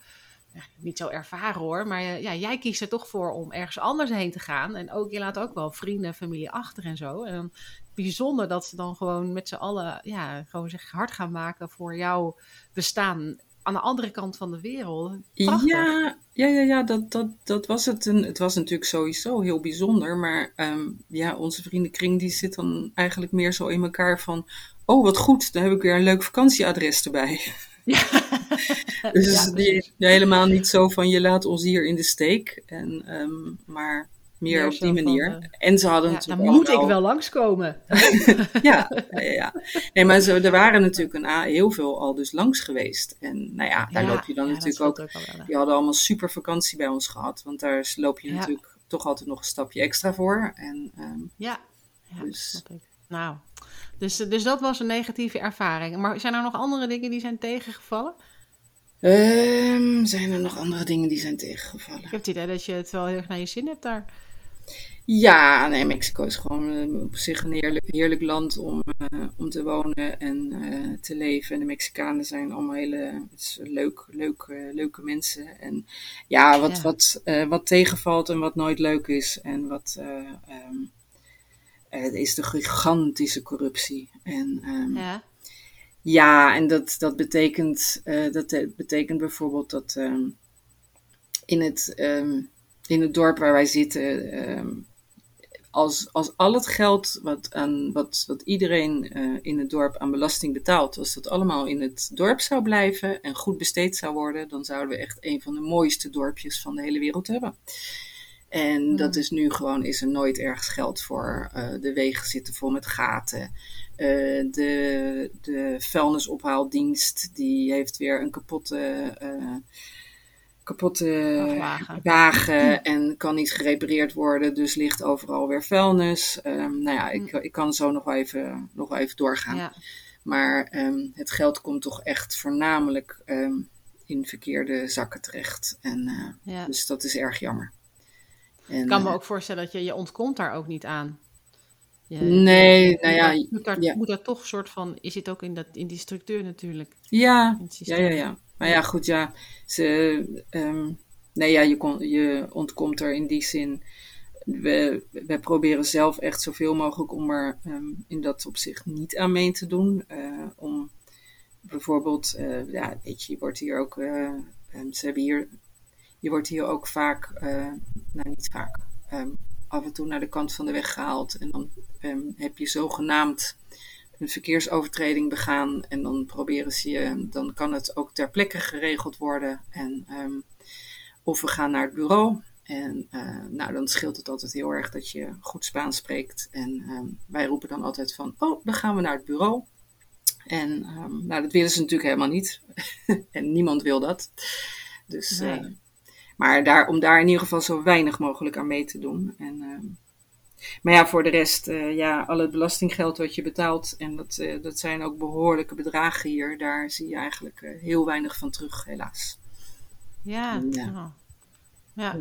ja, niet zo ervaren hoor. Maar uh, ja, jij kiest er toch voor om ergens anders heen te gaan. En ook, je laat ook wel vrienden, familie achter en zo. En dan bijzonder dat ze dan gewoon met z'n allen, ja, gewoon zich hard gaan maken voor jouw bestaan aan de andere kant van de wereld. Prachtig. Ja, ja, ja, ja dat, dat, dat was het. En het was natuurlijk sowieso heel bijzonder. Maar um, ja, onze vriendenkring die zit dan eigenlijk meer zo in elkaar van... Oh, wat goed, dan heb ik weer een leuk vakantieadres erbij. Ja. dus ja, die, helemaal niet zo van je laat ons hier in de steek. En, um, maar meer, meer op die manier. Van, uh, en ze hadden ja, Dan moet ik wel langskomen. ja, ja, ja. Nee, maar ze, er waren natuurlijk een, heel veel al dus langs geweest. En nou ja, daar ja, loop je dan natuurlijk ook. ook wel, die hadden allemaal super vakantie bij ons gehad. Want daar loop je natuurlijk toch altijd nog een stapje extra voor. En, um, ja, ja dus, snap ik. Nou, dus, dus dat was een negatieve ervaring. Maar zijn er nog andere dingen die zijn tegengevallen? Um, zijn er nog andere dingen die zijn tegengevallen? Ik heb het idee dat je het wel heel erg naar je zin hebt daar. Ja, nee, Mexico is gewoon uh, op zich een heerlijk, heerlijk land om, uh, om te wonen en uh, te leven. En de Mexicanen zijn allemaal hele leuk, leuk, leuke mensen. En ja, wat, ja. Wat, wat tegenvalt en wat nooit leuk is. En wat um, is de gigantische corruptie. En um, ja. ja, en dat, dat, betekent, dat betekent bijvoorbeeld dat um, in het in het dorp waar wij zitten, um, als, als al het geld wat, aan, wat, wat iedereen in het dorp aan belasting betaalt, als dat allemaal in het dorp zou blijven en goed besteed zou worden, dan zouden we echt een van de mooiste dorpjes van de hele wereld hebben. En hmm. dat is nu gewoon, is er nooit ergens geld voor. de wegen zitten vol met gaten. Uh, de, de vuilnisophaaldienst die heeft weer een kapotte, kapotte wagen, en kan niet gerepareerd worden. Dus ligt overal weer vuilnis. Um, nou ja, ik, hm. ik kan zo nog wel even, nog wel even doorgaan. Ja. Maar um, het geld komt toch echt voornamelijk um, in verkeerde zakken terecht. En, uh, ja. Dus dat is erg jammer. En, ik kan me ook voorstellen dat je, je ontkomt daar ook niet aan nee, nou ja. Moet daar, ja. moet daar toch een soort van. Is het ook in, dat, in die structuur natuurlijk? Ja, ja, ja, ja. Maar ja, goed, ja. Ze, um, nee, ja, je, kon, je ontkomt er in die zin. We, we proberen zelf echt zoveel mogelijk om er um, in dat opzicht niet aan mee te doen. Uh, om bijvoorbeeld, uh, ja, weet je, je wordt hier ook. Uh, um, ze hebben hier. Je wordt hier ook vaak. nou, niet vaak af en toe naar de kant van de weg gehaald. En dan heb je zogenaamd een verkeersovertreding begaan. En dan proberen ze je, dan kan het ook ter plekke geregeld worden. En, um, of we gaan naar het bureau. En uh, nou, dan scheelt het altijd heel erg dat je goed Spaans spreekt. En um, wij roepen dan altijd van, oh, dan gaan we naar het bureau. En um, nou, dat willen ze natuurlijk helemaal niet. en niemand wil dat. Dus nee. uh, maar daar, om daar in ieder geval zo weinig mogelijk aan mee te doen. En, maar ja, voor de rest, uh, ja, al het belastinggeld wat je betaalt, en dat, uh, dat zijn ook behoorlijke bedragen hier, daar zie je eigenlijk heel weinig van terug, helaas. Ja, ja. Oh. ja.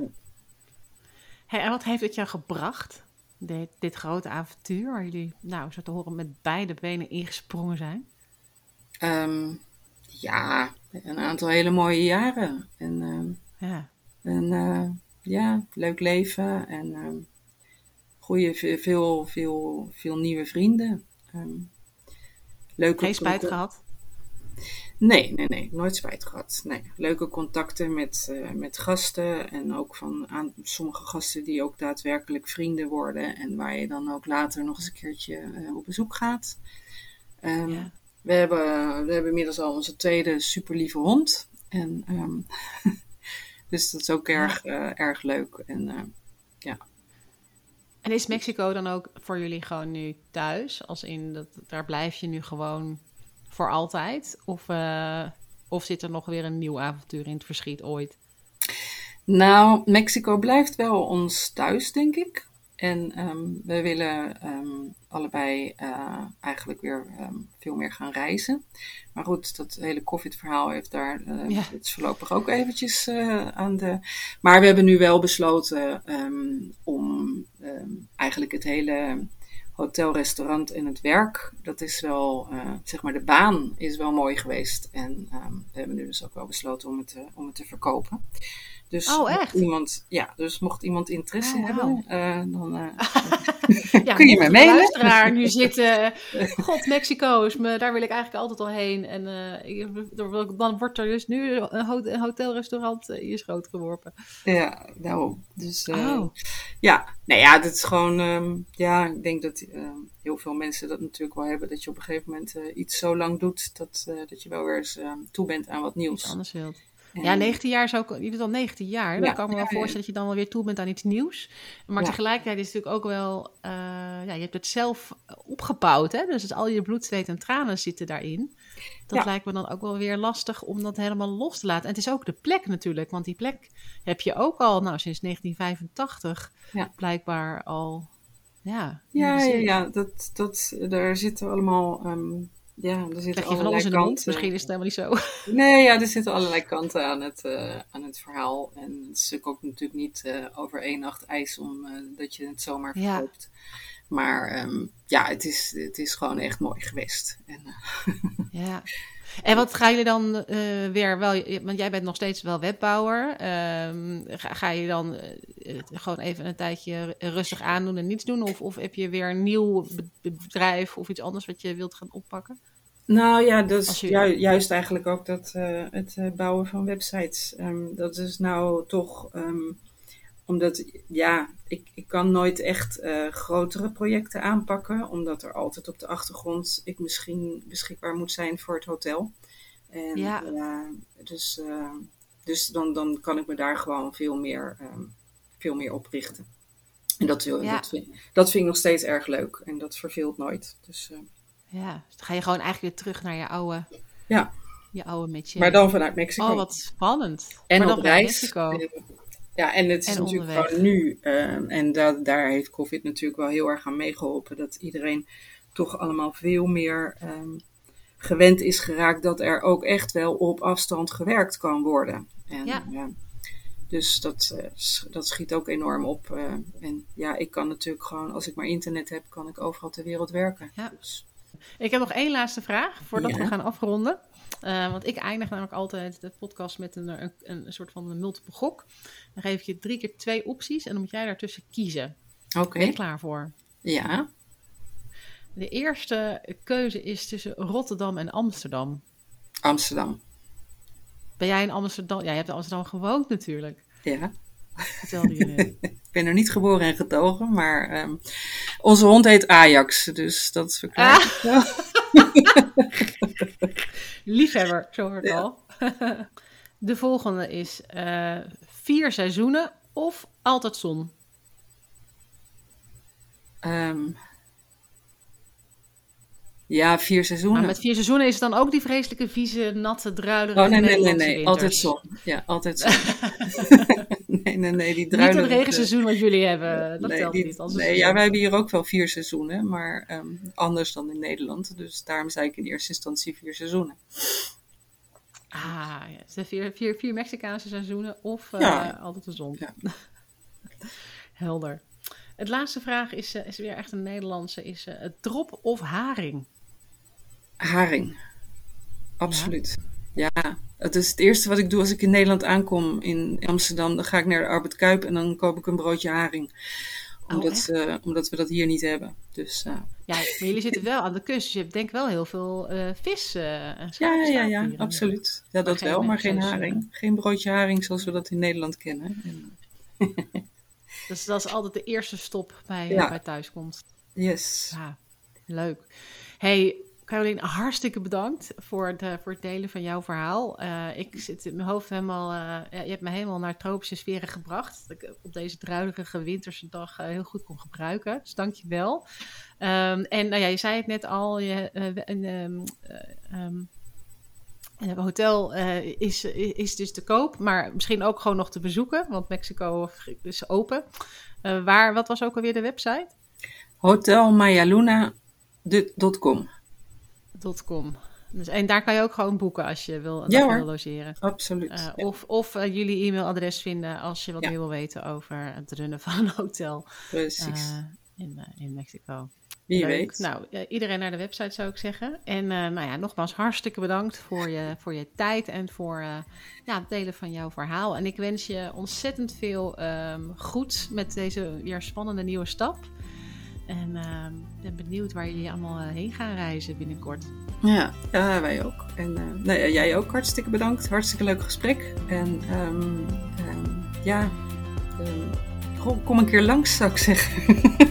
Hey, en wat heeft het jou gebracht, dit, dit grote avontuur, waar jullie, nou, zo te horen, met beide benen ingesprongen zijn? Um, ja, een aantal hele mooie jaren. En, uh, ja. En ja, leuk leven en uh, goede, veel, veel, veel nieuwe vrienden. Um, leuke Geen spijt gehad? Nee, nee, nee, nooit spijt gehad. Nee, leuke contacten met, uh, met gasten en ook van aan, sommige gasten die ook daadwerkelijk vrienden worden en waar je dan ook later nog eens een keertje uh, op bezoek gaat. Um, ja. we, hebben, we hebben inmiddels al onze tweede super lieve hond. En um, Dus dat is ook erg, uh, erg leuk. En. En is Mexico dan ook voor jullie gewoon nu thuis? Als in, dat, daar blijf je nu gewoon voor altijd? Of, uh, of zit er nog weer een nieuw avontuur in het verschiet ooit? Nou, Mexico blijft wel ons thuis, denk ik. En um, we willen um, allebei uh, eigenlijk weer um, veel meer gaan reizen. Maar goed, dat hele COVID-verhaal heeft daar uh, ja. het is voorlopig ook eventjes uh, aan de. Maar we hebben nu wel besloten om eigenlijk het hele hotel, restaurant en het werk, dat is wel, zeg maar, de baan is wel mooi geweest. En we hebben nu dus ook wel besloten om het, om het te verkopen. Dus oh, echt? Iemand, ja, dus mocht iemand interesse oh, hebben, uh, dan uh, ja, kun je me mailen. luisteraar nu zitten, god, Mexico is me, daar wil ik eigenlijk altijd al heen. En uh, dan wordt er dus nu een hotelrestaurant in je schoot geworpen. Ja, nou, dus oh. ja, nou ja, dat is gewoon, um, ja, ik denk dat um, heel veel mensen dat natuurlijk wel hebben, dat je op een gegeven moment iets zo lang doet, dat, dat je wel weer eens um, toe bent aan wat nieuws. Iets anders wilt. Ja, 19 jaar is ook, je doet al 19 jaar. Dan kan ik me wel voorstellen dat je dan wel weer toe bent aan iets nieuws. Maar tegelijkertijd is het natuurlijk ook wel, uh, ja, je hebt het zelf opgebouwd. Hè? Dus al je bloed, zweet en tranen zitten daarin. Dat lijkt me dan ook wel weer lastig om dat helemaal los te laten. En het is ook de plek natuurlijk, want die plek heb je ook al, nou, sinds 1985 blijkbaar al. Ja, ja, ja, ja, dat, dat, daar zitten allemaal um, ja, er zitten allerlei kanten. Misschien is het helemaal niet zo. Nee, ja, er zitten allerlei kanten aan het, uh, aan het verhaal. En het is ook natuurlijk niet uh, over één nacht ijs om uh, dat je het zomaar verkoopt. Ja. Maar um, ja, het is, het is gewoon echt mooi geweest. En, ja. En wat gaan jullie dan uh, weer wel, want jij bent nog steeds wel webbouwer. Um, ga, ga, je dan uh, gewoon even een tijdje rustig aandoen en niets doen? Of, of heb je weer een nieuw bedrijf of iets anders wat je wilt gaan oppakken? Nou ja, dat is ju juist eigenlijk ook dat, uh, het bouwen van websites. Um, dat is nou toch um, omdat, ja, ik, ik kan nooit echt uh, grotere projecten aanpakken, omdat er altijd op de achtergrond ik misschien beschikbaar moet zijn voor het hotel. En, ja. Uh, dus uh, dus dan, dan kan ik me daar gewoon veel meer, um, veel meer op richten. En dat, ja. dat, vind, dat vind ik nog steeds erg leuk en dat verveelt nooit. Dus, ja, dus dan ga je gewoon eigenlijk weer terug naar je oude, ja. je oude metje. Maar dan vanuit Mexico. Oh, wat spannend. En maar op dan reis. Mexico. Ja, en het is En natuurlijk onderweg. gewoon nu, uh, en da daar heeft COVID natuurlijk wel heel erg aan meegeholpen, dat iedereen toch allemaal veel meer um, gewend is geraakt dat er ook echt wel op afstand gewerkt kan worden. En, Ja. uh, dus dat, uh, sch- dat schiet ook enorm op. uh, en ja, ik kan natuurlijk gewoon, als ik maar internet heb, kan ik overal ter wereld werken. Ja. Dus, Ik heb nog één laatste vraag voordat Ja. we gaan afronden. Uh, want ik eindig namelijk altijd de podcast met een, een, een soort van een multiple gok. Dan geef ik je drie keer twee opties en dan moet jij daartussen kiezen. Oké, Ben je klaar voor? ja. De eerste keuze is tussen Rotterdam en Amsterdam. Amsterdam. Ben jij in Amsterdam? Ja, je hebt in Amsterdam gewoond natuurlijk. Ja. Vertelde je. Ik ben er niet geboren en getogen, maar um, onze hond heet Ajax, dus dat verklaart Ah. Liefhebber, zo hoor ik Ja. al. De volgende is uh, vier seizoenen of altijd zon. Um, ja, vier seizoenen. Maar met vier seizoenen is het dan ook die vreselijke, vieze, natte, druilerige Oh nee, nee, nee, nee. winters? Altijd zon. Ja, altijd zon. nee, nee, nee. Die Niet druilerige... het regenseizoen wat jullie hebben. Dat nee, telt die- niet. Als nee, ja, wij hebben hier ook wel vier seizoenen, maar um, anders dan in Nederland. Dus daarom zei ik in eerste instantie vier seizoenen. Ah, ja. Dus vier, vier, vier Mexicaanse seizoenen of uh, Ja. altijd de zon. Ja. Helder. Het laatste vraag is, uh, is weer echt een Nederlandse. Is uh, drop of haring? Haring. Absoluut. Ja. ja, het is het eerste wat ik doe als ik in Nederland aankom in Amsterdam. Dan ga ik naar de Albert Kuip en dan koop ik een broodje haring. Omdat, Oh, uh, omdat we dat hier niet hebben. Dus, uh, Ja, maar jullie zitten wel aan de kust, dus je hebt denk ik wel heel veel uh, vis en ja, ja, ja, ja, absoluut. Ja, dat wel, maar geen haring. Geen broodje haring zoals we dat in Nederland kennen. En, Dus dat is altijd de eerste stop bij, Ja. bij thuiskomst. yes. Ja, leuk. Hey, Caroline, hartstikke bedankt voor het, eh, voor delen van jouw verhaal. Uh, ik zit in mijn hoofd helemaal, uh, ja, je hebt me helemaal naar tropische sferen gebracht. Dat ik op deze druilige winterse dag uh, heel goed kon gebruiken. Dus dank je wel. Um, en nou ja, je zei het net al, je, een, um, het hotel is, is dus te koop, maar misschien ook gewoon nog te bezoeken, want Mexico is open. waar, wat was ook alweer de website? Hotelmayaluna.com .com. Dus, en daar kan je ook gewoon boeken als je wil, ja, wil logeren. Absoluut. Uh, ja. Of, of uh, jullie e-mailadres vinden als je wat ja. meer wil weten over het runnen van een hotel. Precies. Uh, in, in Mexico. Wie Leuk. weet. Nou, iedereen naar de website zou ik zeggen. En nou ja, nogmaals hartstikke bedankt voor je, voor je tijd en voor ja, het delen van jouw verhaal. En ik wens je ontzettend veel um, goed met deze weer spannende nieuwe stap. En uh, ben benieuwd waar jullie allemaal uh, heen gaan reizen binnenkort. Ja, ja wij ook. En uh, nee, jij ook hartstikke bedankt. Hartstikke leuk gesprek. En um, um, ja, kom een keer langs zou ik zeggen.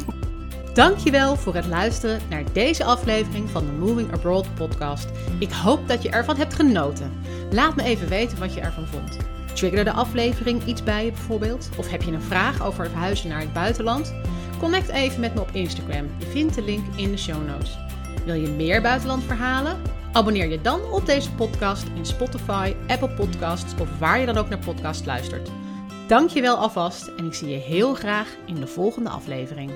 Dankjewel voor het luisteren naar deze aflevering van de Moving Abroad podcast. Ik hoop dat je ervan hebt genoten. Laat me even weten wat je ervan vond. Triggerde de aflevering iets bij je bijvoorbeeld? Of heb je een vraag over het verhuizen naar het buitenland? Connect even met me op Instagram. Je vindt de link in de show notes. Wil je meer buitenlandverhalen? Abonneer je dan op deze podcast in Spotify, Apple Podcasts of waar je dan ook naar podcast luistert. Dank je wel alvast en ik zie je heel graag in de volgende aflevering.